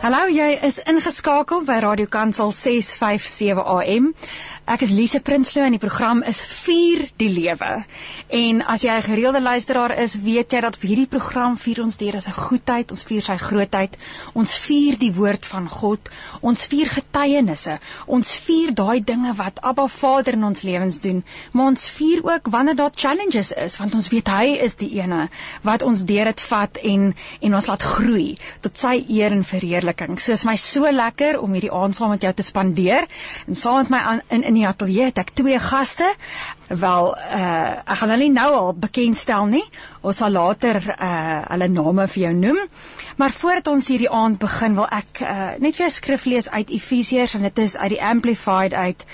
Hallo, jy is ingeskakel by Radio Kansel 657 AM. Ek is Lise Prinsloo en die program is Vier die Lewe. En as jy 'n gereelde luisteraar is, weet jy dat hierdie program vier ons deur sy goedheid, ons vier sy grootheid, ons vier die woord van God, ons vier getuienisse, ons vier daai dinge wat Abba Vader in ons lewens doen, maar ons vier ook wanneer daar challenges is, want ons weet hy is die ene wat ons deur dit vat en en ons laat groei tot sy eer en verheerliking verheerliking. So is my so lekker om hierdie aand saam met jou te spandeer. En saam met my aan, in in die ateljee het ek twee gaste. Wel, uh ek gaan hulle nou al bekendstel nie. Ons sal later uh hulle name vir jou noem. Maar voordat ons hierdie aand begin, wil ek uh net vir jou skrif lees uit Efesiërs en dit is uit die Amplified uit.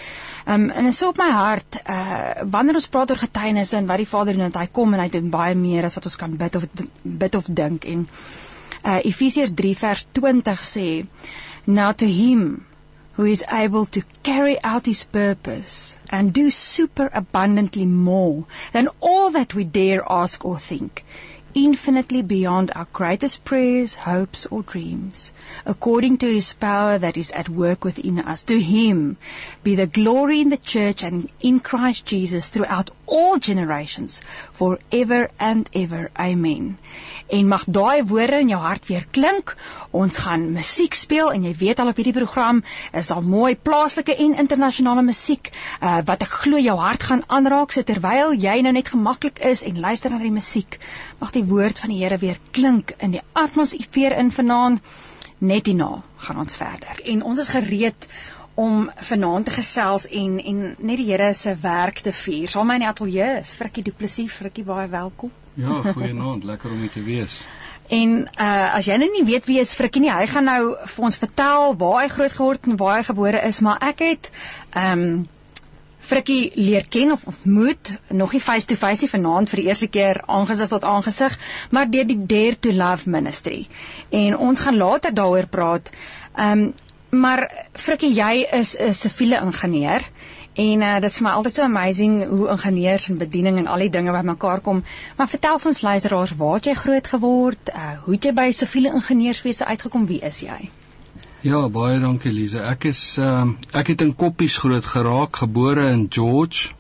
Um en is op my hart uh wanneer ons praat oor getuienisse en wat die Vader doen, hy kom en hy doen baie meer as wat ons kan bid of bid of dink en uh, Efesiërs 3 vers 20 sê now to him who is able to carry out his purpose and do super abundantly more than all that we dare ask or think infinitely beyond our greatest prayers, hopes, or dreams, according to his power that is at work within us. To him be the glory in the church and in Christ Jesus throughout all generations, forever and ever. Amen. En mag daai woorde in jou hart weer klink. Ons gaan musiek speel en jy weet al op hierdie program is daar mooi plaaslike en internasionale musiek uh, wat ek glo jou hart gaan aanraak so terwyl jy nou net gemaklik is en luister na die musiek. Mag die woord van die Here weer klink in die atmosfeer in vanaand. Net hierna gaan ons verder. En ons is gereed om vanaand te gesels en en net die Here se werk te vier. Saam met my in die ateljee is Frikkie Du Plessis. Frikkie, baie welkom. Ja, goeienaand, lekker om hier te wees. En uh as jy nou nie weet wie is Frikkie nie, hy gaan nou vir ons vertel waar hy groot geword en waar hy gebore is, maar ek het ehm um, Frikkie leer ken of ontmoet, nog nie face to face vanaand vir die eerste keer aangesig tot aangesig, maar deur die Dare to Love Ministry. En ons gaan later daaroor praat. Ehm um, maar Frikkie, jy is 'n siviele ingenieur En uh, dit is my altyd so amazing hoe ingenieurs en bediening en al die dinge bymekaar kom. Maar vertel vir ons luisteraars, waar het jy groot geword? Uh, hoe het jy by siviele ingenieurswese uitgekom? Wie is jy? Ja, baie dankie Lize. Ek is uh, ek het in Koppies groot geraak, gebore in George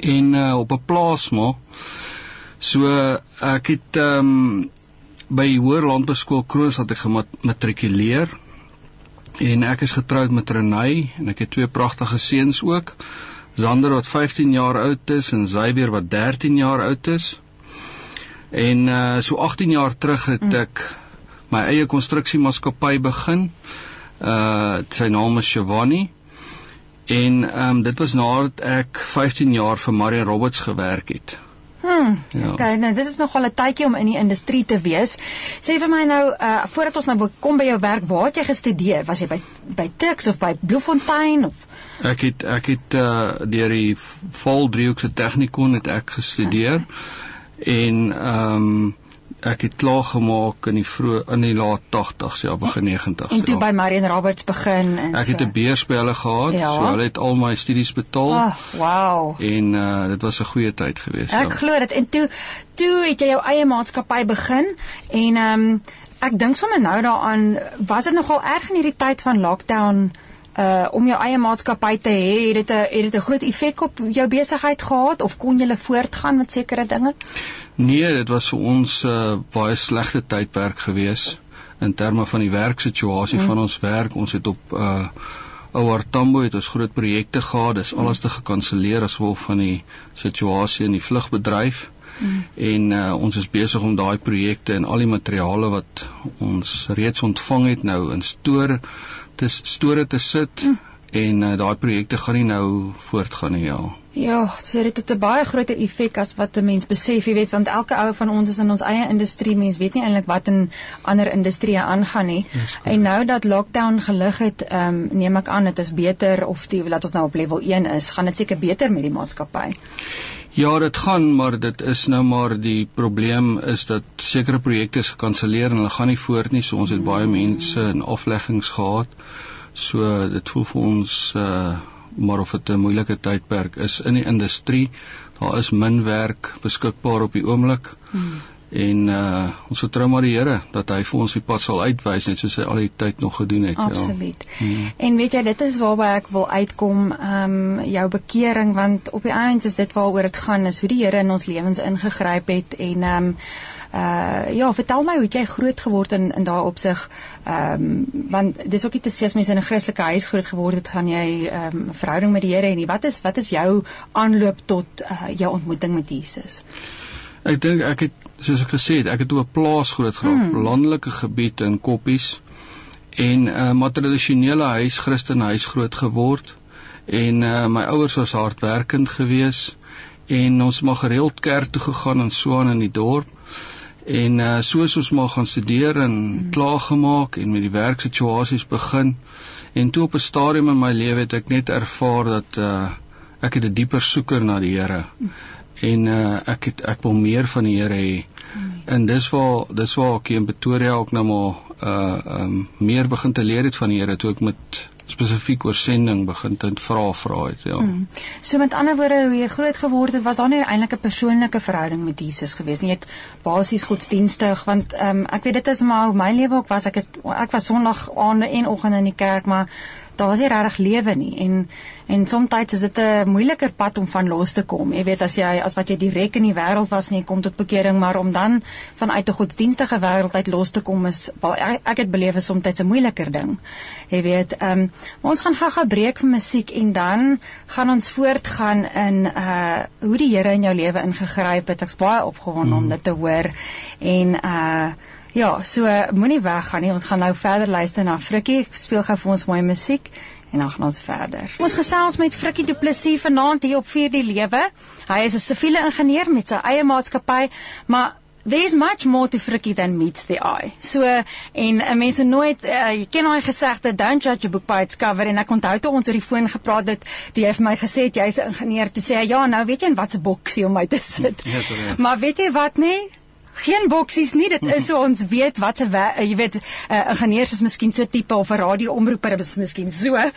en uh, op 'n plaas maar. So ek het um, by Hoër Landbouskool Kroonstad ek gematrikuleer en ek is getroud met Renay en ek het twee pragtige seuns ook. Zander wat 15 jaar oud is en Zyber wat 13 jaar oud is. En uh so 18 jaar terug het mm. ek my eie konstruksiemaatskappy begin. Uh sy naam is Shivani. En ehm um, dit was nadat ek 15 jaar vir Marion Roberts gewerk het. Hmm. Ja. Okay, nou dit is nogal 'n tydjie om in die industrie te wees. Sê vir my nou, uh voordat ons nou kom by jou werk, waar het jy gestudeer? Was jy by by Tuks of by Bloemfontein of Ek het ek het uh deur die Vol Driehoekse Tegnikon het ek gestudeer. En ehm um, ek het klaar gemaak in die vroeg in die laat 80s ja begin 90s en toe ja. by Marion Roberts begin en ek so. het 'n beurs by hulle gehad ja. so hulle het al my studies betaal oh, wow en uh, dit was 'n goeie tyd geweest ek ja. glo dit en toe toe het jy jou eie maatskappy begin en ehm um, ek dink sommer nou daaraan was dit nogal erg in hierdie tyd van lockdown uh om jou eie maatskappy te hê het dit 'n het dit 'n groot effek op jou besigheid gehad of kon jy voortgaan met sekere dinge Nee, dit was vir ons 'n uh, baie slegte tydperk gewees in terme van die werksituasie mm. van ons werk. Ons het op uh Ouer Tambo het ons groot projekte gehad. Dis alles te gekanselleer as gevolg van die situasie in die vlugbedryf. Mm. En uh, ons is besig om daai projekte en al die materiale wat ons reeds ontvang het nou in store te store te sit mm. en uh, daai projekte gaan nie nou voortgaan nie. Ja. Ja, so dit het 'n baie groter effek as wat 'n mens besef, jy weet, want elke ou van ons is in ons eie industrie, mens weet nie eintlik wat in ander industrieë aangaan nie. En nou dat lockdown gelig het, ehm um, neem ek aan dit is beter of die laat ons nou op level 1 is, gaan dit seker beter met die maatskappy. Ja, dit gaan, maar dit is nou maar die probleem is dat sekere projekte is gekanselleer en hulle gaan nie voort nie, so ons het baie mense in afleggings gehad. So dit voel vir ons uh maar of dit 'n moeilike tydperk is in die industrie, daar is min werk beskikbaar op die oomblik. Hmm. En uh ons vertrou maar die Here dat hy vir ons die pad sal uitwys net soos hy al die tyd nog gedoen het. Absoluut. Ja. Hmm. En weet jy dit is waarby ek wil uitkom, ehm um, jou bekering want op die einde is dit waaroor dit gaan is hoe die Here in ons lewens ingegryp het en ehm um, uh ja, vertel my hoe jy groot geword in in daai opsig. Ehm um, want dis ook nie te sê as mens in 'n Christelike huis groot geword het, gaan jy ehm um, verhouding met die Here hê nie. Wat is wat is jou aanloop tot uh, jou ontmoeting met Jesus? Ek dink ek het soos ek gesê het, ek het op 'n plaas groot geword, hmm. landelike gebied in Koppies en 'n uh, matradisionele huis, Christelike huis groot geword. En uh, my ouers was hardwerkend geweest en ons mag gereeld kerk toe gegaan en so aan in die dorp en uh, soos ons maar gaan studeer en mm. klaar gemaak en met die werksituasies begin en toe op 'n stadium in my lewe het ek net ervaar dat uh, ek het 'n dieper soeker na die Here mm. En uh, ek het ek wil meer van die Here hê mm. en dis waar dis waar ek in Pretoria ook nou maar uh um, meer begin te leer het van die Here toe ek met spesifiek oor sending begin te vra vra het ja. Hmm. So met ander woorde hoe jy groot geword het was daar nie eintlik 'n persoonlike verhouding met Jesus gewees nie. Jy het basies godsdienstig want ehm um, ek weet dit is maar hoe my lewe ook was. Ek het ek was Sondag aande en oggend in die kerk maar daar was nie regtig lewe nie en en soms is dit 'n moeiliker pad om van los te kom. Jy weet as jy as wat jy direk in die wêreld was nie kom tot bekering, maar om dan vanuit 'n godsdienstige wêreld uit los te kom is ek, het beleef is soms 'n moeiliker ding. Jy weet, ehm um, ons gaan gou-gou breek vir musiek en dan gaan ons voortgaan in uh hoe die Here in jou lewe ingegryp het. Ek's baie opgewonde mm. om dit te hoor en uh Ja, so moenie weggaan nie. Ons gaan nou verder luister na Frikkie. Speel gou vir ons mooi musiek en dan gaan ons verder. Ons gesels met Frikkie Du Plessis vanaand hier op Vier die Lewe. Hy is 'n siviele ingenieur met sy eie maatskappy, maar There's much more to Frikkie than meets the eye. So en uh, mense nooit uh, jy ken daai gesegde don't judge a book by its cover en ek onthou toe ons oor die foon gepraat het, toe jy vir my gesê het jy's 'n ingenieur, toe sê hy ja, nou weet jy in watter boksie om my te sit. Ja, ja. Maar weet jy wat nê? Nee? Geen boksies nie. Dit is so ons weet wat se uh, jy weet 'n uh, ingenieur is miskien so tipe of 'n radioomroeper is miskien so. Ja.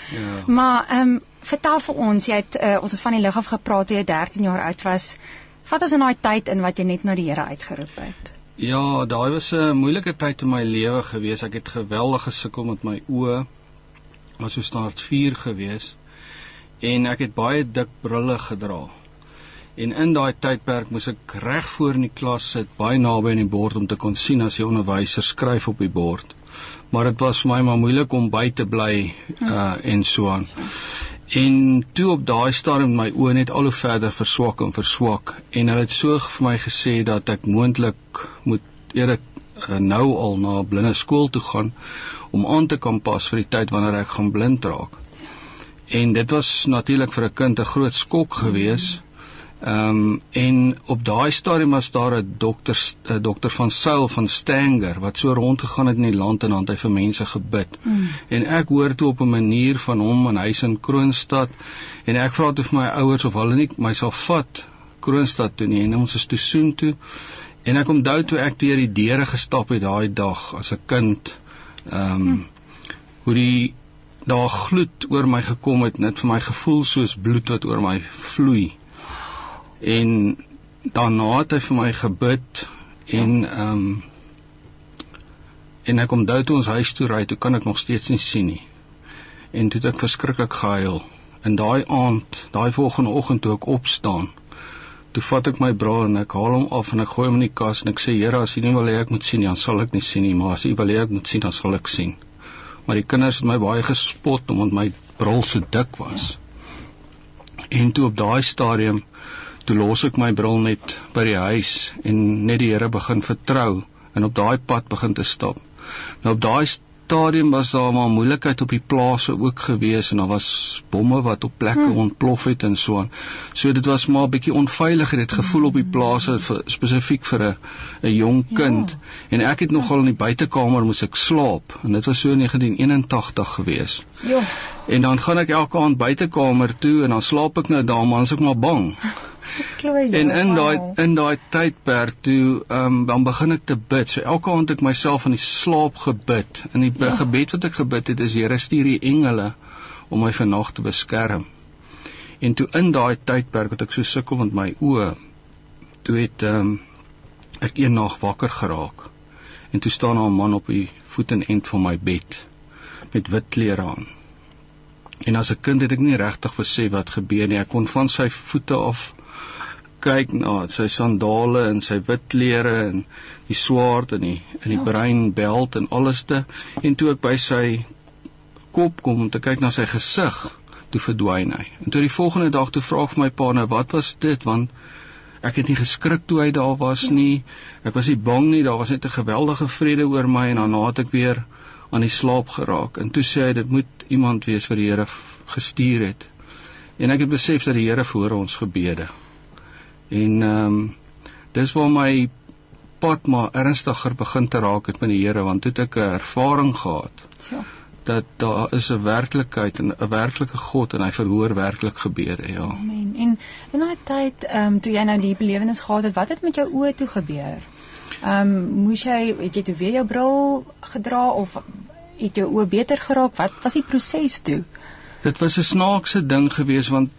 Maar ehm um, vertel vir ons, jy het uh, ons het van die lig af gepraat toe jy 13 jaar oud was. Vat ons in daai tyd in wat jy net na die Here uitgeroep het. Ja, daai was 'n moeilike tyd in my lewe gewees. Ek het geweldig gesukkel met my oë. Was so staart 4 gewees. En ek het baie dik brille gedra. En in daai tydperk moes ek reg voor in die klas sit, baie naby aan die bord om te kon sien as die onderwyser skryf op die bord. Maar dit was vir my maar moeilik om by te bly uh en so aan. En toe op daai stadium my oë net al hoe verder verswak en verswak en hulle het so vir my gesê dat ek moontlik moet eerder uh, nou al na blinde skool toe gaan om aan te kan pas vir die tyd wanneer ek gaan blind raak. En dit was natuurlik vir 'n kind 'n groot skok geweest. Ehm um, en op daai stadium was daar 'n dokter 'n dokter van Sail van Stanger wat so rondgegaan het in die land en aan hy vir mense gebid. Mm. En ek hoor toe op 'n manier van hom in huis in Kroonstad en ek vra toe vir my ouers of hulle nie my sal vat Kroonstad toe nie en ons is toe soen toe en ek onthou toe ek deur die deure gestap het daai dag as 'n kind ehm um, mm. hoe die daar gloed oor my gekom het net vir my gevoel soos bloed wat oor my vloei en daarna het hy vir my gebid en ehm um, en ek kom dou toe ons huis toe ry toe kan ek nog steeds nie sien nie. En toe het ek verskriklik gehuil. In daai aand daai volgende oggend toe ek opstaan toe vat ek my bra en ek haal hom af en ek gooi hom in die kas en ek sê Here as U nie wil hê ek moet sien nie dan sal ek nie sien nie maar as U wil hê ek moet sien dan sal ek sien. Maar die kinders het my baie gespot omdat my bril so dik was. En toe op daai stadium toe los ek my bril net by die huis en net die Here begin vertrou en op daai pad begin te stap. Nou op daai stadium was daar maar moeilikheid op die plase ook gewees en daar was bomme wat op plekke hmm. ontplof het en so aan. So dit was maar 'n bietjie onveilig het gevoel op die plase spesifiek vir 'n 'n jong ja. kind ja. en ek het nogal in die buitekamer moes ek slaap en dit was so in 1981 gewees. Ja. En dan gaan ek elke aand buitekamer toe en dan slaap ek nou daar maar as ek maar bang. En in daai in daai tydperk toe um, dan begin ek te bid. So elke aand ek myself in die slaap gebid. In die ja. gebed wat ek gebid het is Here stuur die engele om my vannag te beskerm. En toe in daai tydperk wat ek so sukkel met my oë, toe het um, ek een nag wakker geraak en toe staan daar 'n man op die voet en end van my bed met wit klere aan. En as 'n kind het ek nie regtig besef wat gebeur nie. Ek kon van sy voete af kyk na sy sandale en sy wit klere en die swaard en die in die ja. bruin beld en alleste en toe ek by sy kop kom om te kyk na sy gesig toe verdwyn hy. En toe die volgende dag toe vra ek vir my pa nou wat was dit want ek het nie geskrik toe hy daar was nie. Ek was nie bang nie, daar was net 'n geweldige vrede oor my en daarna het ek weer aan die slaap geraak. En toe sê hy dit moet iemand wees wat die Here gestuur het. En ek het besef dat die Here vir ons gebede. En ehm um, dis waar my pad maar ernstiger begin te raak het met die Here want toe het ek 'n ervaring gehad. Ja dat daar is 'n werklikheid en 'n werklike God en hy verhoor werklik gebede, ja. Amen. En in daai tyd, ehm um, toe jy nou die belewenis gehad het, wat het met jou oë toe gebeur? Ehm um, moes jy het jy toe weer jou bril gedra of het jou oë beter geraak? Wat was die proses toe? Dit was 'n snaakse ding geweest want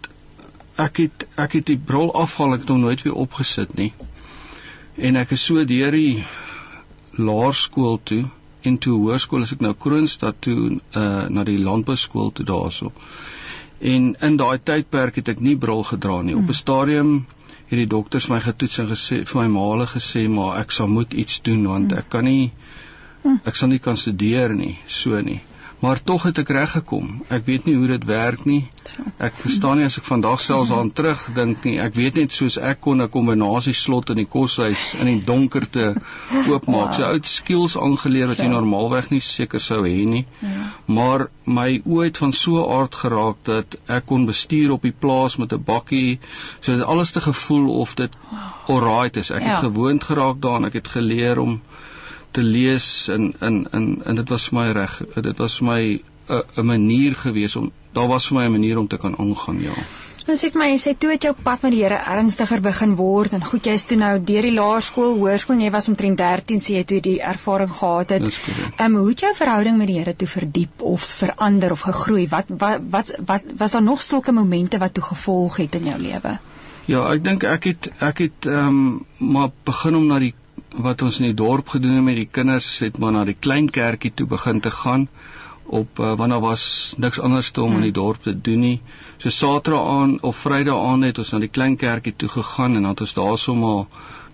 ek het ek het die bril afhaal ek het hom nooit weer opgesit nie. En ek is so deur die laerskool toe en toe hoërskool as ek nou Kroonstad toe uh na die landbouskool toe daarso. En in daai tydperk het ek nie bril gedra nie. Op 'n stadium het die dokters my getoets en gesê vir my maale gesê maar ek sal moet iets doen want ek kan nie ek sal nie kan studeer nie, so nie maar tog het ek reg gekom. Ek weet nie hoe dit werk nie. Ek verstaan nie as ek vandag selfs aan terugdink nie. Ek weet net soos ek kon 'n kombinasie slot in die koshuis in die donkerte oopmaak. So oud skills aangeleer wat jy normaalweg nie seker sou hê nie. Ja. Maar my oë het van so aard geraak dat ek kon bestuur op die plaas met 'n bakkie. So dit alles te gevoel of dit alright is. Ek het ja. gewoond geraak daaraan. Ek het geleer om te lees en in in en dit was vir my reg dit was vir my 'n 'n manier gewees om daar was vir my 'n manier om te kan aangaan ja Ons sê vir my jy sê toe het jou pad met die Here ernstiger begin word en goed jy's toe nou deur die laerskool, hoërskool, jy was omtrent 13 sê jy toe die ervaring gehad het. Ehm um, hoe het jou verhouding met die Here toe verdiep of verander of gegroei? Wat wat wat, wat was daar nog sulke momente wat toe gevolg het in jou lewe? Ja, ek dink ek het ek het ehm um, maar begin om na die wat ons in die dorp gedoen het met die kinders het maar na die klein kerkie toe begin te gaan op uh, want daar was niks anders te om in die hmm. dorp te doen nie. So Saterdag aan of Vrydag aan het ons na die klein kerkie toe gegaan en dan het ons daar sommer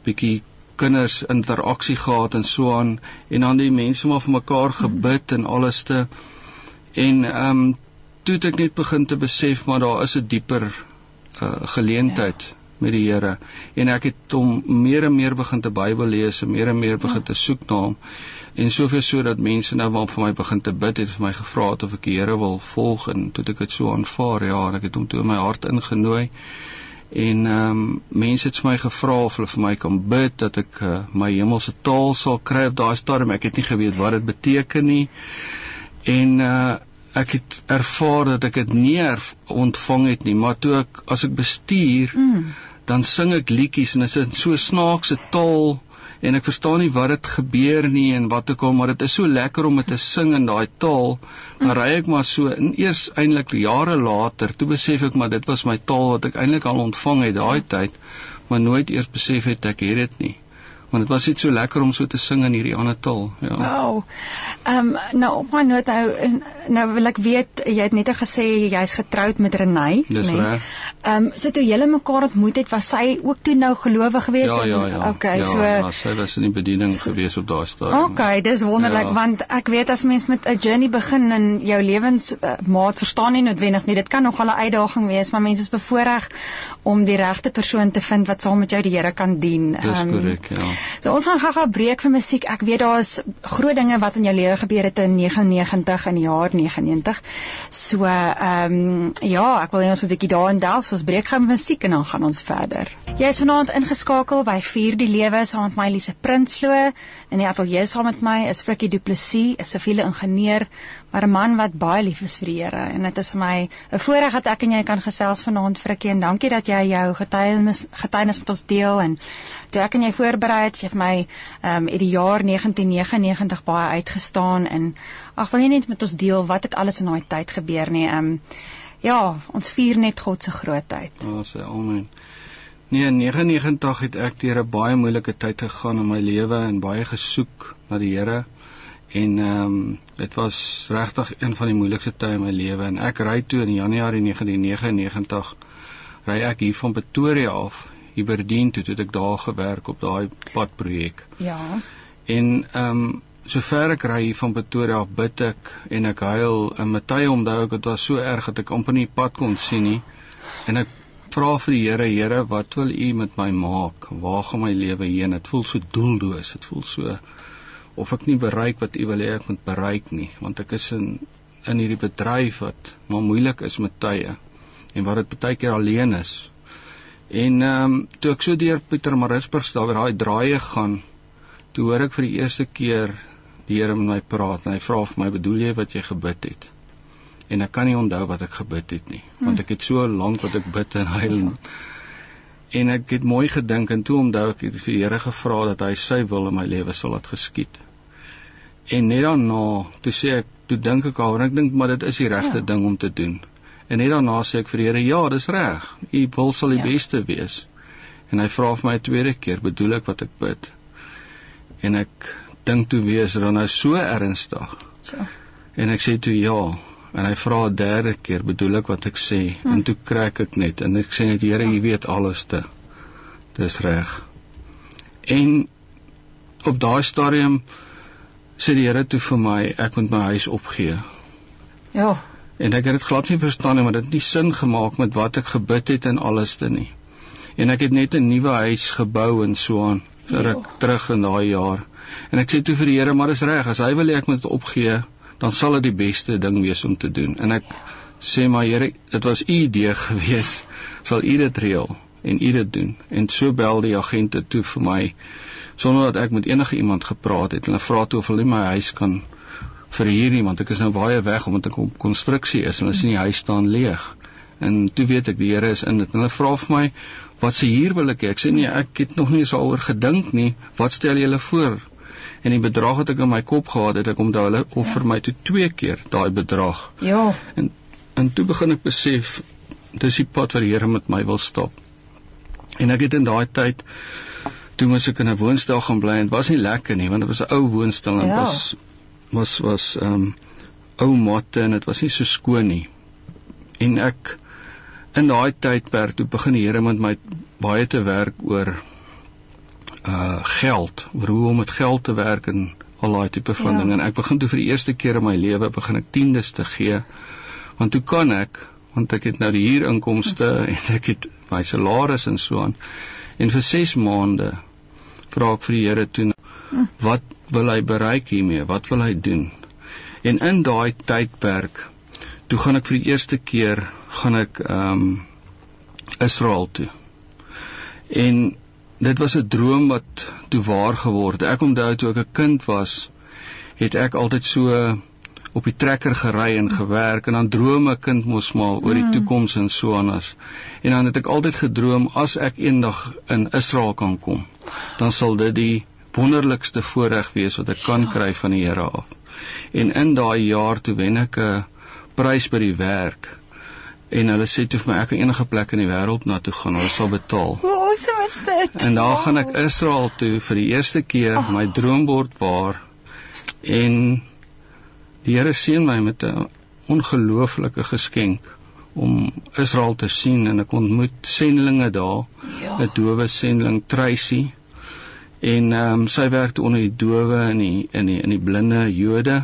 bietjie kinders interaksie gehad en so aan en dan die mense maar vir mekaar hmm. gebid en alles te en ehm um, toe het ek net begin te besef maar daar is 'n dieper uh, geleentheid ja met die Here. En ek het hom meer en meer begin te Bybel lees en meer en meer begin te soek na hom. En soveel so dat mense nou wel vir my begin te bid het vir my gevra het of ek die Here wil volg en toe ek dit so aanvaar ja en ek het hom toe in my hart ingenooi. En ehm um, mense het vir my gevra of hulle vir my kan bid dat ek uh, my hemelse taal sal kry op daai stadium. Ek het nie geweet wat dit beteken nie. En uh ek het ervaar dat ek dit nie ontvang het nie maar toe ek as ek bestuur mm. dan sing ek liedjies en dit is so snaakse taal en ek verstaan nie wat dit gebeur nie en wat ek al maar dit is so lekker om dit te sing in daai taal dan ry ek maar so en eers eintlik jare later toe besef ek maar dit was my taal wat ek eintlik al ontvang het daai tyd maar nooit eers besef het ek het dit nie want dit was net so lekker om so te sing in hierdie ander taal ja. Wow ehm um, nou op my noot nou nou wil ek weet jy het net gesê jy's getroud met Renay dis nee. reg. Ehm um, so toe julle mekaar ontmoet het was sy ook toe nou gelowig geweest ja ja ja. Okay ja, so ja sy was in die bediening so, geweest op daai stadium. Okay dis wonderlik ja. want ek weet as mens met 'n journey begin in jou lewensmaat uh, verstaan nie noodwendig nie dit kan nog 'n uitdaging wees maar mense is bevoorreg om die regte persoon te vind wat saam met jou die Here kan dien. Dis um, korrek ja So ons gaan gou-gou breek vir musiek. Ek weet daar's groot dinge wat in jou lewe gebeur het in 99 in die jaar 99. So ehm um, ja, ek wil hê ons moet 'n bietjie daarin delf. So ons breek met musiek en dan gaan ons verder. Jy is vanaand ingeskakel by Vier die Lewe saam met my Elise Prinsloo. In die ateljee saam met my is Frikkie Du Plessis, 'n siviele ingenieur, maar 'n man wat baie lief is vir die Here. En dit is vir my 'n voorreg dat ek en jy kan gesels vanaand Frikkie en dankie dat jy jou getuienis getuienis met ons deel en toe ek en jy voorberei het, jy het my ehm um, uit die jaar 1999 baie uitgestaan en ag wil jy net met ons deel wat het alles in daai tyd gebeur nie. Ehm um, ja, ons vier net God se grootheid. Ja, sê amen. Nee, in 99 het ek deur 'n baie moeilike tyd gegaan in my lewe en baie gesoek na die Here. En ehm um, dit was regtig een van die moeilikste tye in my lewe en ek ry toe in Januarie 1999 ry ek hier van Pretoria af Hiberdien toe toe ek daar gewerk op daai padprojek. Ja. En ehm um, sover ek ry hier van Pretoria af bid ek en ek huil en Matthye onthou ek dit was so erg dat ek amper nie pad kon sien nie. En ek vra vir die Here, Here, wat wil U met my maak? Waar gaan my lewe heen? Dit voel so doelloos. Dit voel so of ek nie bereik wat U wil hê ek moet bereik nie, want ek is in in hierdie bedryf wat maar moeilik is met tye en wat dit baie keer alleen is. En ehm um, toe ek so deur Pietermaritzburg daar by daai draaie gaan, toe hoor ek vir die eerste keer die Here met my praat en hy vra vir my bedoel jy wat jy gebid het en ek kan nie onthou wat ek gebid het nie hm. want ek het so lank wat ek bid en huil en ek het mooi gedink en toe onthou ek het vir die Here gevra dat hy sy wil in my lewe sal laat geskied en net daarna toe sê ek toe dink ek al en ek dink maar dit is die regte ja. ding om te doen en net daarna sê ek vir die Here ja dis reg u wil sal die ja. beste wees en hy vra vir my 'n tweede keer bedoel ek wat ek bid en ek dink toe weer is dan nou so ernstig. So. En ek sê toe ja en hy vra 'n derde keer bedoel ek wat ek sê hm. en toe kry ek net en ek sê net Here jy weet alles te. Dis reg. En op daai stadium sê die Here toe vir my ek moet my huis opgee. Ja. En ek het dit glad nie verstaan nie maar dit het nie sin gemaak met wat ek gebid het en alles te nie. En ek het net 'n nuwe huis gebou en so aan vir ek terug in daai jaar. En ek sê toe vir die Here, maar dis reg, as hy wil ek moet opgee, dan sal dit die beste ding wees om te doen. En ek sê maar Here, dit was u idee gewees. Sal u dit reël en u dit doen? En so bel die agente toe vir my sonder dat ek met enige iemand gepraat het. Hulle vra toe of hulle my huis kan verhuur nie want ek is nou baie weg omdat ek op konstruksie is en hulle sien die huis staan leeg. En toe weet ek die Here is in dit. Hulle vra vir my, "Wat se huur wil ek hê?" Ek sê nee, ek het nog nie eens daaroor gedink nie. Wat stel julle voor? En die bedrag wat ek in my kop gehad het, ek onthou hulle offer ja. my toe twee keer daai bedrag. Ja. En en toe begin ek besef dis die pad wat die Here met my wil stap. En ek het in daai tyd toe moes ek in 'n woonstel gaan bly en dit was nie lekker nie want dit was 'n ou woonstel en ja. was was was ehm um, ou matte en dit was nie so skoon nie. En ek in daai tydperk toe begin die Here met my baie te werk oor uh geld, oor hoe om met geld te werk en al daai tipe van ja. dinge. En ek begin toe vir die eerste keer in my lewe begin ek tiendes te gee. Want toe kan ek, want ek het nou die huurinkomste en ek het my salaris en so aan. En vir 6 maande vra ek vir die Here toe wat wil hy bereik hiermee? Wat wil hy doen? En in daai tydperk toe gaan ek vir die eerste keer gaan ek ehm um, Israel toe. En dit was 'n droom wat toe waar geword. Ek onthou toe ek 'n kind was, het ek altyd so op die trekker gery en gewerk en dan droom 'n kind mos maar oor die mm. toekoms en so anders. En dan het ek altyd gedroom as ek eendag in Israel kan kom, dan sal dit die wonderlikste voorreg wees wat ek kan ja. kry van die Here af. En in daai jaar toe wen ek 'n prys by die werk en hulle sê toe vir my ek kan enige plek in die wêreld na toe gaan, hulle sal betaal. Hoe awesome is dit? En daar gaan ek Israel toe vir die eerste keer, oh. my droom word waar. En die Here seën my met 'n ongelooflike geskenk om Israel te sien en ek ontmoet sendlinge daar. Ja. 'n Dowe sendling Tracy. En ehm um, sy werk onder die dowe en die in die in die blinde Jode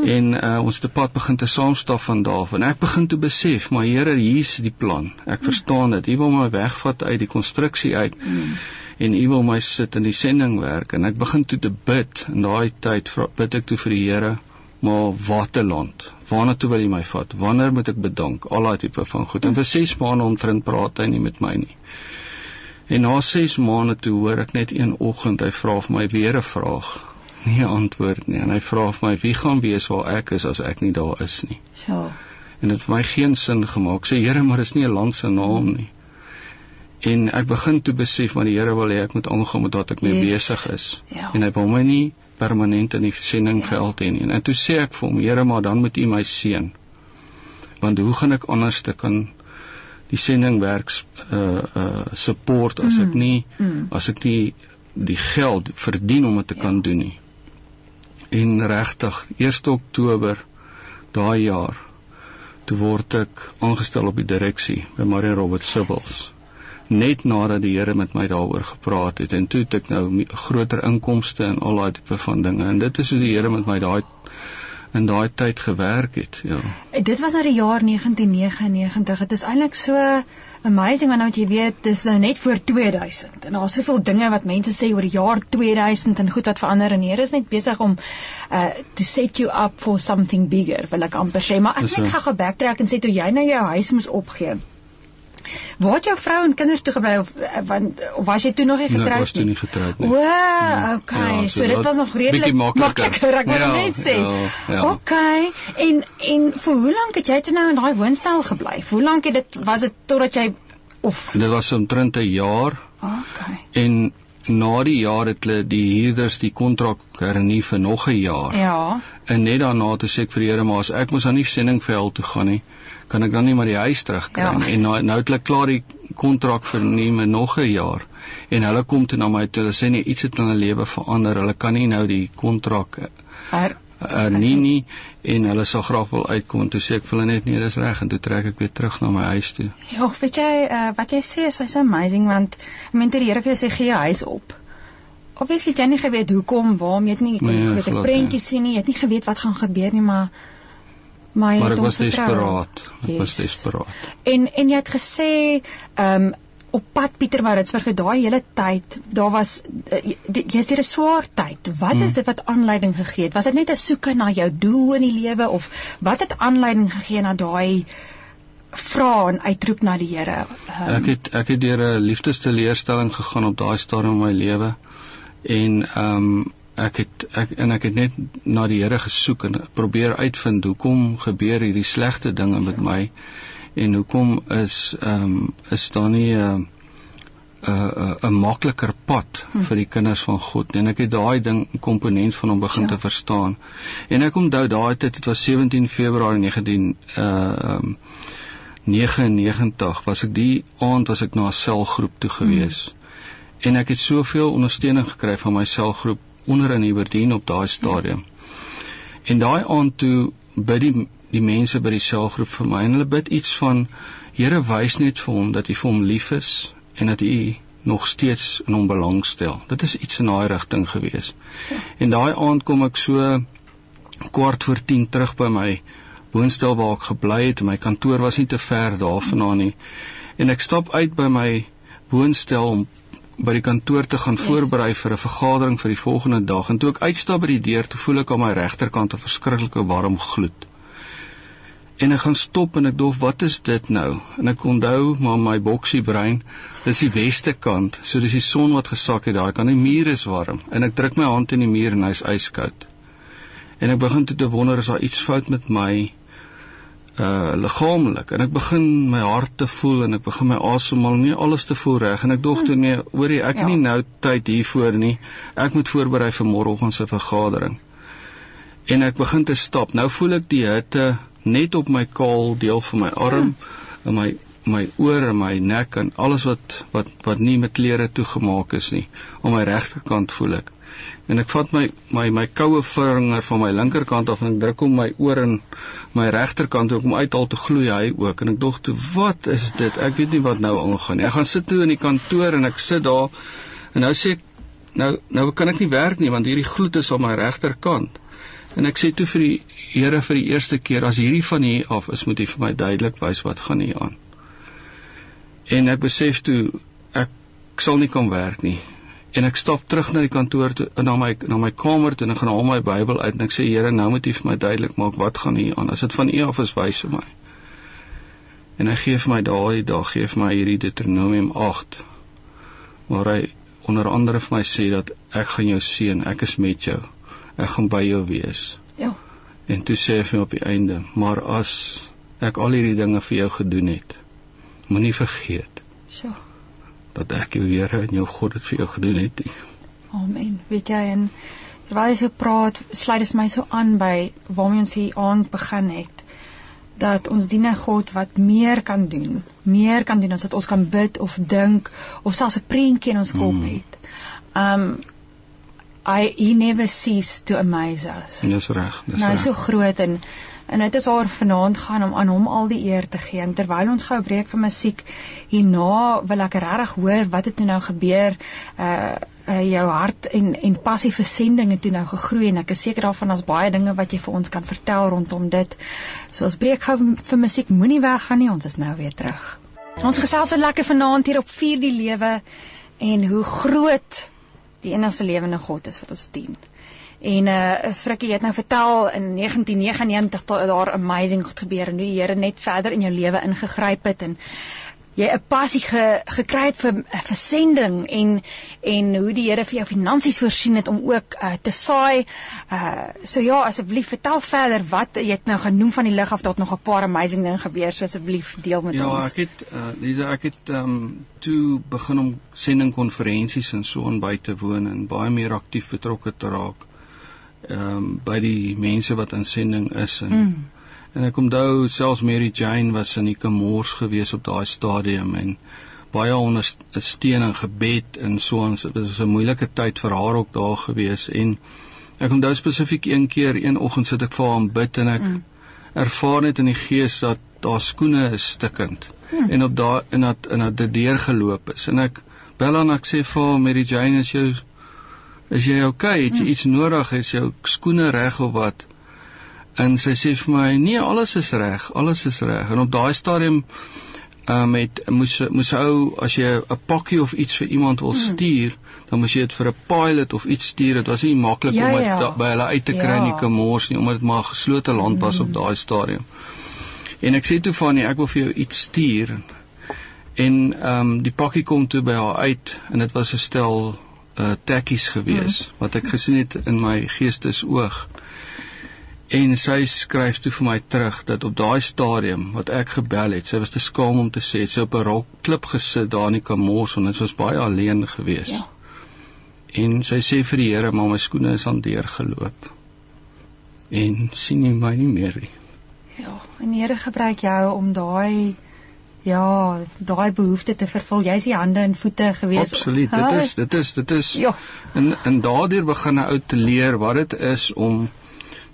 en uh, ons het 'n pad begin te saamstaf van daar en ek begin te besef maar Here hier's die plan. Ek verstaan dit U wil my wegvat uit die konstruksie uit mm. en U wil my sit in die sending werk. En ek begin toe te bid. In daai tyd bid ek toe vir die Here maar watter land waarna toe wil U my vat? Wanneer moet ek bedank? Al daai tipe van goed. En vir 6 maande omtrent praat hy nie met my nie. En na 6 maande toe hoor ek net een oggend hy vra vir my weer 'n vraag nie antwoord nie en hy vra vir my wie gaan wees waar ek is as ek nie daar is nie. Ja. En dit het vir my geen sin gemaak. Sê Here, maar dis nie 'n land se naam nie. En ek begin toe besef maar die Here wil hê ek moet aangaan met wat ek mee yes. besig is. Ja. En hy wil my nie permanent in die sendingveld hê nie. En toe sê ek vir hom, Here, maar dan moet U my seën. Want hoe gaan ek anders te kan die sending werks uh uh support as ek nie Mm. as ek nie die geld verdien om dit te kan doen nie. En regtig 1 Oktober daai jaar toe word ek aangestel op die direksie by Marion Robert Civils. Net nadat die Here met my daaroor gepraat het en toe het ek nou groter inkomste en al daai tipe van dinge. En dit is hoe die Here met my daai in daai tyd gewerk het ja Dit was nou die jaar 1999. Dit is eintlik so amazing want nou jy weet, dis nou net voor 2000 en daar's soveel dinge wat mense sê oor die jaar 2000 en goed wat verander en Here is net besig om uh to set you up for something bigger, wil ek amper sê. Maar ek so. gou-gou backtrack en sê toe jy nou jou huis moes opgee. Waar het jou vrou en kinders toe gebly of eh, want of was jy toe nog nie nou, ek getroud was toe nie getroud O, nie okay. Ja, so, so dit was nog redelik makliker. ek wil Ja, net sê. ja, ja. Okay. En en vir hoe lank het jy toe nou in daai woonstel gebly? Hoe lank het dit was dit totdat jy of dit was omtrent 'n jaar Okay. en na die jaar het hulle die huurders die kontrak hernie vir nog 'n jaar Ja. En net daarna toe sê ek vir die Here maar as ek mos aan die sendingveld toe gaan nie, kan ek dan nie maar die huis terugkry Ja. En nou nou het hulle klaar die kontrak verneem en nog 'n jaar. En hulle kom toe na my toe. Hulle sê nee, iets het in hulle lewe verander. Hulle kan nie nou die kontrak Her, uh, nie nie en hulle sal graag wil uitkom. En toe sê ek vir hulle net nee, dis reg en toe trek ek weer terug na my huis toe. ja, weet jy uh, wat jy sê is so amazing want toe die Here vir jou sê gee jou huis op. Obviously het jy nie geweet hoekom, waarom jy het nie Nee, nie geweet 'n glad prentjie nie. sien nie, jy het nie geweet wat gaan gebeur nie, maar maar Maar ek was desperaat. Ek was Yes. desperaat. En en jy het gesê ehm um, op pad Pietermaritzburg het daai hele tyd, daar was uh, jy- jy's deur 'n swaar tyd. Wat Hmm. is dit wat aanleiding gegee het? Was dit net 'n soeke na jou doel in die lewe of wat het aanleiding gegee na daai vra en uitroep na die Here? Um, Ek het ek het deur 'n liefdesteleurstelling gegaan op daai stadium in my lewe en ehm um, ek het ek en ek het net na die Here gesoek en probeer uitvind hoekom gebeur hierdie slegte dinge met my en hoekom is ehm um, is daar nie 'n 'n 'n makliker pad Hm. vir die kinders van God en ek het daai ding komponent van hom begin Ja. te verstaan en ek onthou daai tyd dit was 17 Februarie 19 uh um, 99 was ek die aand was ek na 'n selgroep toe gewees mm. en ek het soveel ondersteuning gekry van my selgroep onder in Aberdeen op daai stadium. En daai aand toe bid die die mense by die selgroep vir my en hulle bid iets van Here wys net vir hom dat hy vir hom lief is en dat hy nog steeds in hom belangstel. Dit is iets in daai rigting gewees. En daai aand kom ek so kwart voor 10 terug by my woonstel waar ek gebly het. My kantoor was nie te ver daarvandaan nie. En ek stap uit by my woonstel om by die kantoor te gaan Yes. voorberei vir 'n vergadering vir die volgende dag. En toe ek uitstap by die deur, toe voel ek aan my regterkant 'n verskriklike warm gloed. En ek gaan stop en ek dink wat is dit nou? En ek onthou maar my boksie brein, dis die weste kant, so dis die son wat gesak het daai kant. Die muur is warm en ek druk my hand in die muur en hy's yskoud. En ek begin toe te wonder is daar iets fout met my uh liggaamlik. En ek begin my hart te voel en ek begin my asemhaling nie alles te voel reg. En ek dog toe nee hoorie ek Ja. ja. nie nou tyd hiervoor nie. Ek moet voorberei vir môreoggend se vergadering. En ek begin te stap. Nou voel ek die hitte net op my kaal deel van my arm en my my oor en my nek en alles wat wat wat nie met klere toegemaak is nie. Op my regterkant voel ek. En ek vat my my my koue vinger van my linkerkant af en ek druk hom my oor en my regterkant ook om uithaal te gloei hy ook. En ek dog toe wat is dit? Ek weet nie wat nou aangaan nie. Ek gaan sit toe in die kantoor en ek sit daar en nou sê ek nou nou kan ek nie werk nie want hierdie gloed is op my regterkant. En ek sê toe vir die Here vir die eerste keer as hierdie van hier af is moet hy vir my duidelik wys wat gaan hier aan. En ek besef toe ek sal nie kan werk nie en ek stap terug na die kantoor toe na my na my kamer toe en ek gaan haal my Bybel uit en ek sê Here nou moet U vir my duidelik maak wat gaan hier aan as dit van U af is wys vir my en hy gee vir my daai dag gee vir my hierdie Deuteronomium 8 waar hy onder andere vir my sê dat ek gaan jou seën ek is met jou ek gaan by jou wees Ja. en toe sê hy vir my op die einde maar as ek al hierdie dinge vir jou gedoen het moenie vergeet So. Dat ek jou Here en jou God dit vir jou gedoen het. Amen. Weet jy en terwyl jy so praat, sluit dit vir my so aan by waarmee ons hier aand begin het. dat ons dien 'n God wat meer kan doen, meer kan doen as wat ons kan bid of dink of selfs 'n prentjie in ons kop Mm. het. Um I he never cease to amaze us. Dis reg, dis Nou reg. so groot en en dit is waar vanaand gaan om aan hom al die eer te gee. En terwyl ons gou 'n breek vir musiek hierna wil ek regtig hoor wat het nou gebeur uh, uh jou hart en en passie vir sendinge toe nou gegroei en ek is seker daarvan daar's baie dinge wat jy vir ons kan vertel rondom dit. So ons breek gou vir musiek. Moenie weggaan nie, ons is nou weer terug. Ons gesels so lekker vanaand hier op vier die lewe en hoe groot die enigste lewende God is wat ons dien. En uh Frikkie jy het nou vertel in 1999 dat daar amazing goed gebeur en hoe die Here net verder in jou lewe ingegryp het en jy 'n passie ge, gekry het vir vir sending en en hoe die Here vir jou finansies voorsien het om ook uh, te saai. Uh so ja, asseblief vertel verder wat jy het nou genoem van die lig af dat nog 'n paar amazing dinge gebeur, so asseblief deel met Ja, ons. ek het uh, Lisa, ek het ehm um, toe begin om sendingkonferensies en so aan by te woon en baie meer aktief betrokke te raak ehm um, by die mense wat in sending is en Mm. en ek onthou selfs Mary Jane was in die Kamors gewees op daai stadium en baie ondersteuning gebed en so ons dit was 'n moeilike tyd vir haar ook daar gewees en ek onthou spesifiek een keer een oggend sit ek vir haar en bid en ek Mm. ervaar net in die gees dat daar skoene is stikkend Hmm. en op daai en dat en dat dit deur geloop is en ek bel aan ek sê vir haar Mary Jane is jou is jy okay het jy Hmm. iets nodig is jou skoene reg of wat en sy sê vir my nee alles is reg alles is reg en op daai stadium um, het moes moes ou as jy 'n pakkie of iets vir iemand wil Hmm. stuur dan moes jy dit vir 'n pilot of iets stuur dit was nie maklik Ja, om dit ja. by hulle uit te kry Ja. Kamors nie omdat dit maar 'n geslote land was op Mm. daai stadium en ek sê toe van nee ek wil vir jou iets stuur en ehm um, die pakkie kom toe by haar uit en dit was 'n stel uh tekkies gewees Mm. wat ek gesien het in my geestesoog en sy skryf toe vir my terug dat op daai stadium wat ek gebel het sy was te skaam om te sê sy op 'n rokklip gesit daar in die Kamors en dit was baie alleen gewees Ja. en sy sê vir die Here maar my skoene is aan deur geloop en sien nie my nie meer nie Ja, en die Here gebruik jou om daai ja, daai behoefte te vervul. Jy's die hande en voete gewees. Absoluut. Dit is dit is dit is Ja. en en daardeur begin 'n ou te leer wat dit is om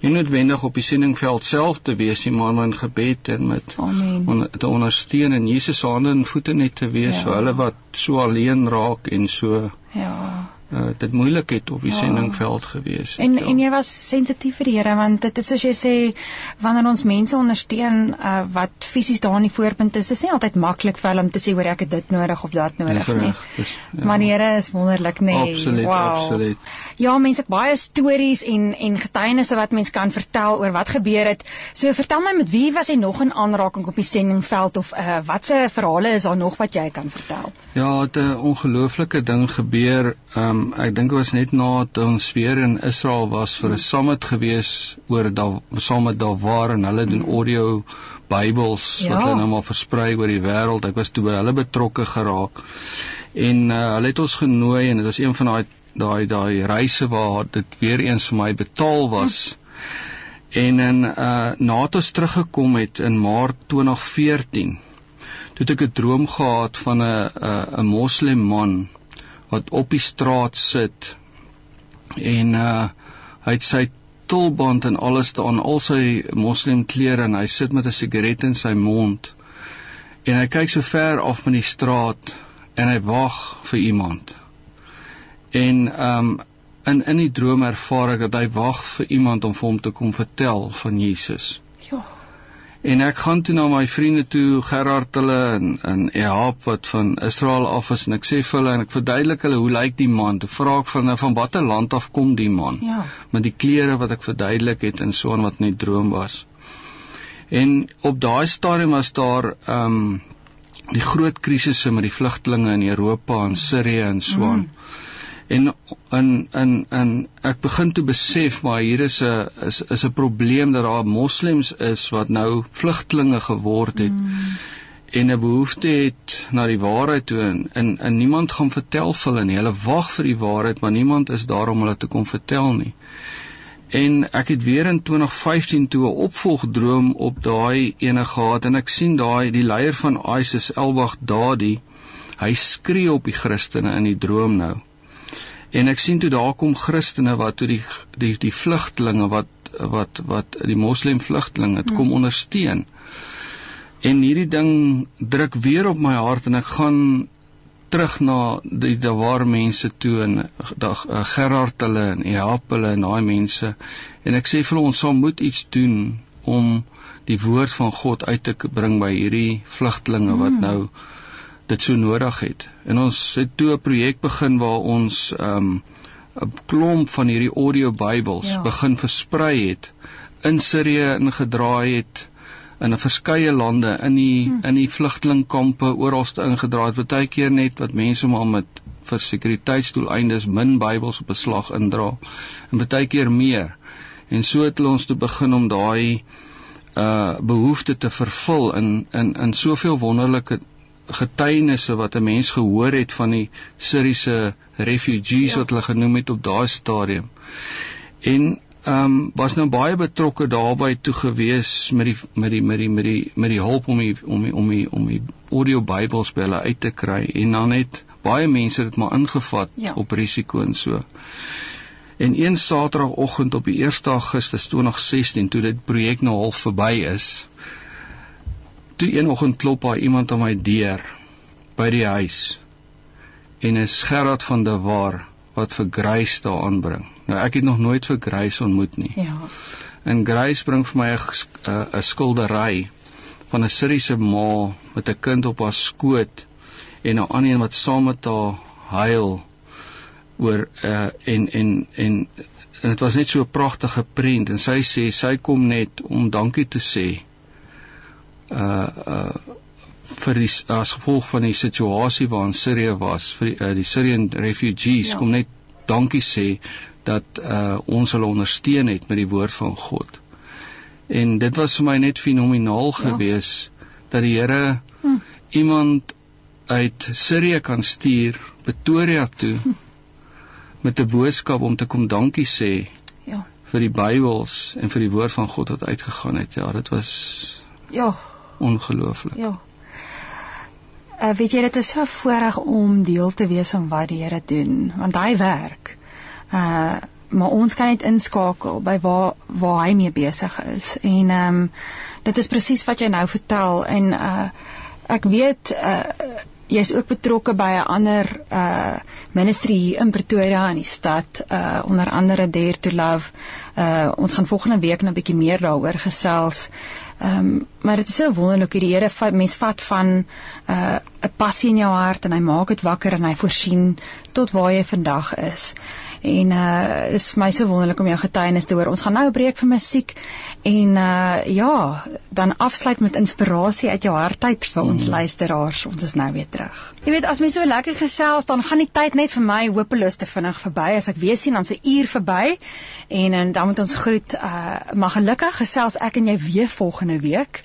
nie noodwendig op die sendingveld self te wees nie, maar in gebed en met Amen. on, te ondersteun en Jesus se hande en voete net te wees Ja. vir hulle wat so alleen raak en so Ja. Uh, dit moeilik het op die Ja. sendingveld gewees. het, En ja. en jy was sensitief vir die Here want dit is soos jy sê wanneer ons mense ondersteun uh, wat fisies daar in die voorpunt is, is nie altyd maklik vir hulle om te sê hoor ek het dit nodig of dat nodig Dis nie. reg, dis- ja. Maar die Here is wonderlik, nê. Absoluut, Wow. absoluut. Ja, mense het baie stories en en getuienisse wat mense kan vertel oor wat gebeur het. So vertel my met wie was jy nog in aanraking op die sendingveld of uh, watse verhale is daar nog wat jy kan vertel? Ja, 'n ongelooflike ding gebeur. Ehm um, ek dink dit was net na dat ons weer in Israel was vir 'n summit gewees oor da saam met daar en hulle doen audio Bybels Ja. wat hulle nou maar versprei oor die wêreld. Ek was toe by hulle betrokke geraak. En uh, hulle het ons genooi en dit was een van daai daai daai reise waar dit weer eens vir my betaal was. En in uh na het ons teruggekom het in Maart 2014 toe het ek 'n droom gehad van 'n 'n 'n moslem man wat op die straat sit en uh hy het sy tulband en alles daan al sy moslem klere en hy sit met 'n sigaret in sy mond en hy kyk so ver af van die straat en hy wag vir iemand en um in in die droom ervaar ek dat hy wag vir iemand om vir hom te kom vertel van Jesus Ja. En ek gaan toe na my vriende toe, Gerard hulle en en Ehab wat van Israel af is en ek sê vir hulle en ek verduidelik hulle hoe lyk die man? Toe vra ek van van watter land af kom die man? Ja. Met die klere wat ek verduidelik het en so en wat net droom was. En op daai stadium was daar ehm um, die groot krisisse met die vlugtelinge in Europa en Sirië en so aan. Mm. En in in in ek begin toe besef maar hier is 'n is is 'n probleem dat daar moslems is wat nou vlugtelinge geword het mm. en 'n behoefte het na die waarheid toe en, en en niemand gaan vertel vir hulle nie. Hulle wag vir die waarheid, maar niemand is daar om hulle te kom vertel nie. En ek het weer in 2015 toe 'n opvolgdroom op daai ene gehad en ek sien daai die leier van ISIS Elbag Dadi hy skree op die Christene in die droom nou. En ek sien toe daar kom Christene wat toe die die die vlugtlinge wat wat wat die moslim vlugtlinge het kom ondersteun. En hierdie ding druk weer op my hart en ek gaan terug na die daar mense toe en dag uh, Gerard hulle en help hulle en daai mense en ek sê vir ons sal moet iets doen om die woord van God uit te bring by hierdie vlugtlinge wat mm. Dit so nodig het. En ons het toe 'n projek begin waar ons ehm, 'n um, klomp van hierdie audio Bybels ja. begin versprei het in Sirië ingedraai het in 'n verskeie lande in die hmm. in die vlugtelingkampe oralste ingedra het baie keer net wat mense maar met vir sekuriteitsdoeleindes min Bybels op beslag indra en baie keer meer en so het ons toe begin om daai uh behoefte te vervul in in in soveel wonderlike getuienisse wat 'n mens gehoor het van die Siriëse refugees ja. wat hulle genoem het op daai stadium en ehm um, was nou baie betrokke daarbey toe gewees met die met die met die met die met die hulp om die om die om die om die audio Bybels by hulle uit te kry en dan het baie mense dit maar ingevat ja. op risiko en so. En een Saterdagoggend op die 1 Augustus 2016 toe dit projek nou half verby is, toe een oggend klop daar iemand aan my deur by die huis en 'n Gerard van der Waar wat vir Grace daar aanbring. Nou ek het nog nooit vir Grace ontmoet nie. Ja. En Grace bring vir my 'n 'n skildery van 'n Siriëse ma met 'n kind op haar skoot en 'n ander een wat saam met haar huil oor uh en en en en dit was net so 'n pragtige prent en sy sê sy kom net om dankie te sê uh uh vir die as gevolg van die situasie waarin Sirië was vir die, uh, die Syrian refugees ja. kom net dankie sê dat uh ons hulle ondersteun het met die woord van God. En dit was vir my net fenomenaal ja. geweest dat die Here hm. iemand uit Sirië kan stuur Pretoria toe hm. met 'n boodskap om te kom dankie sê. Ja. vir die Bybels en vir die woord van God wat uitgegaan het. Ja, dit was ja, ongelooflik. Ja. Uh, weet jy dit is so voorreg om deel te wees van wat die Here doen want hy werk uh maar ons kan net inskakel by waar waar hy mee besig is en ehm um, dit is presies wat jy nou vertel en uh ek weet uh jy's ook betrokke by 'n ander uh ministry hier in Pretoria in die stad uh onder andere Dare to Love uh ons gaan volgende week nou 'n bietjie meer daaroor gesels Ehm um, maar dit is so wonderlik hoe die Here vat mens vat van 'n uh, 'n passie in jou hart en hy maak dit wakker en hy voorsien tot waar jy vandag is. En uh is vir my so wonderlik om jou getuienis te hoor. Ons gaan nou 'n breek vir musiek en uh ja, dan afsluit met inspirasie uit jou hart uit vir ons mm. luisteraars. Ons is nou weer terug. Jy weet as mens so lekker gesels, dan gaan die tyd net vir my hopeloos te vinnig verby. As ek weer sien dan se uur verby en en dan moet ons groet uh maar gelukkig gesels ek en jy weer volgende week.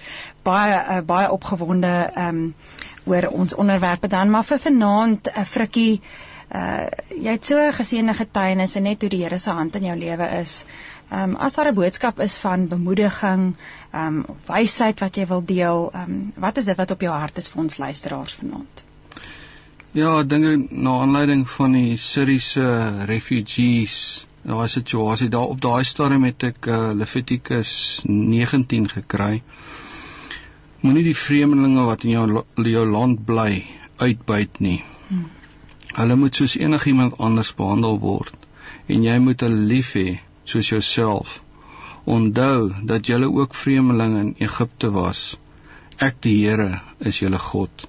Baie uh, baie opgewonde um oor ons onderwerpe dan maar vir vanaand 'n uh, frikkie uh jy het so geseënde getuienis en net hoe die Here se hand in jou lewe is. Ehm um, as daar 'n boodskap is van bemoediging, ehm um, wysheid wat jy wil deel, ehm um, wat is dit wat op jou hart is vir ons luisteraars vanaand? Ja, dinge na aanleiding van die Siriëse refugees, daai situasie daar op daai stadium het ek uh, Levitikus 19 gekry. Moenie die vreemdelinge wat in jou jou land bly uitbuit nie. Hmm. Hulle moet soos enigiemand anders behandel word en jy moet hulle lief hê soos jouself. Onthou dat jy ook vreemdeling in Egipte was. Ek die Here is julle God.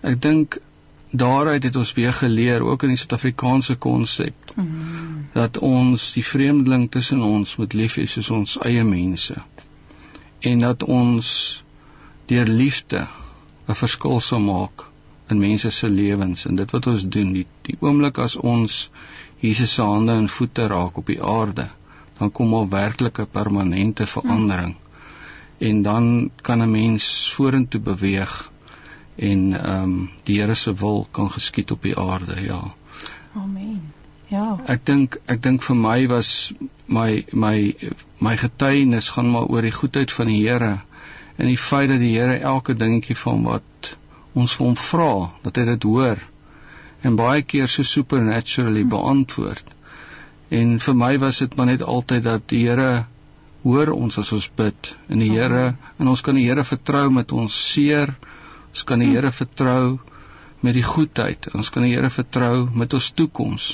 Ek dink daaruit het ons weer geleer ook in die Suid-Afrikaanse konsep mm -hmm. dat ons die vreemdeling tussen ons moet lief hê soos ons eie mense en dat ons deur liefde 'n verskil sal maak in mense se lewens en dit wat ons doen die, die oomblik as ons Jesus se hande en voete raak op die aarde dan kom al werklike permanente verandering hmm. en dan kan 'n mens vorentoe beweeg en ehm um, die Here se wil kan geskied op die aarde ja amen Ja. Ek dink ek dink vir my was my my my getuienis gaan maar oor die goedheid van die Here en die feit dat die Here elke dingetjie van wat ons vir hom vra, dat hy dit hoor en baie keer so supernaturally beantwoord. En vir my was dit maar net altyd dat die Here hoor ons as ons bid en die Here en ons kan die Here vertrou met ons seer. Ons kan die Here vertrou met die goedheid. Ons kan die Here vertrou met ons toekoms.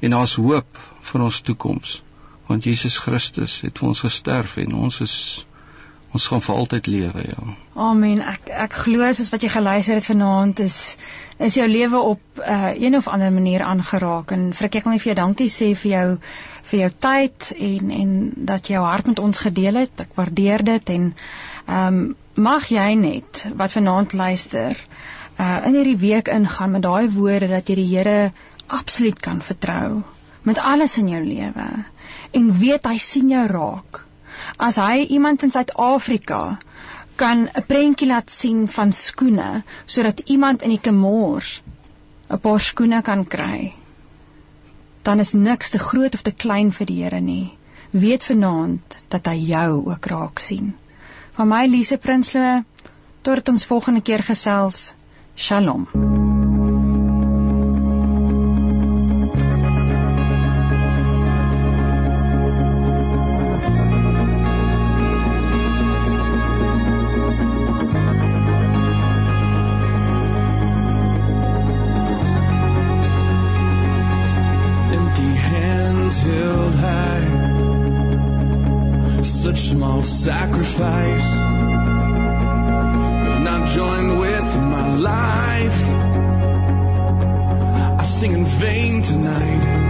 En daar's hoop vir ons toekoms. Want Jesus Christus het vir ons gesterf en ons is ons gaan vir altyd lewe, ja. Amen. Ek ek glo soos wat jy geluister het vanaand is is jou lewe op 'n uh, een of ander manier aangeraak en Frik ek wil net vir jou dankie sê vir jou vir jou tyd en en dat jy jou hart met ons gedeel het. Ek waardeer dit en ehm um, mag jy net wat vanaand luister uh in hierdie week ingaan met daai woorde dat jy die Here absoluut kan vertrou met alles in jou lewe en weet hy sien jou raak as hy iemand in Suid-Afrika kan 'n prentjie laat sien van skoene sodat iemand in die Kemors 'n paar skoene kan kry dan is niks te groot of te klein vir die Here nie. Weet vanaand dat hy jou ook raak sien. Van my Lise Prinsloo tot ons volgende keer gesels. Shalom sacrifice have not joined with my life. I sing in vain tonight.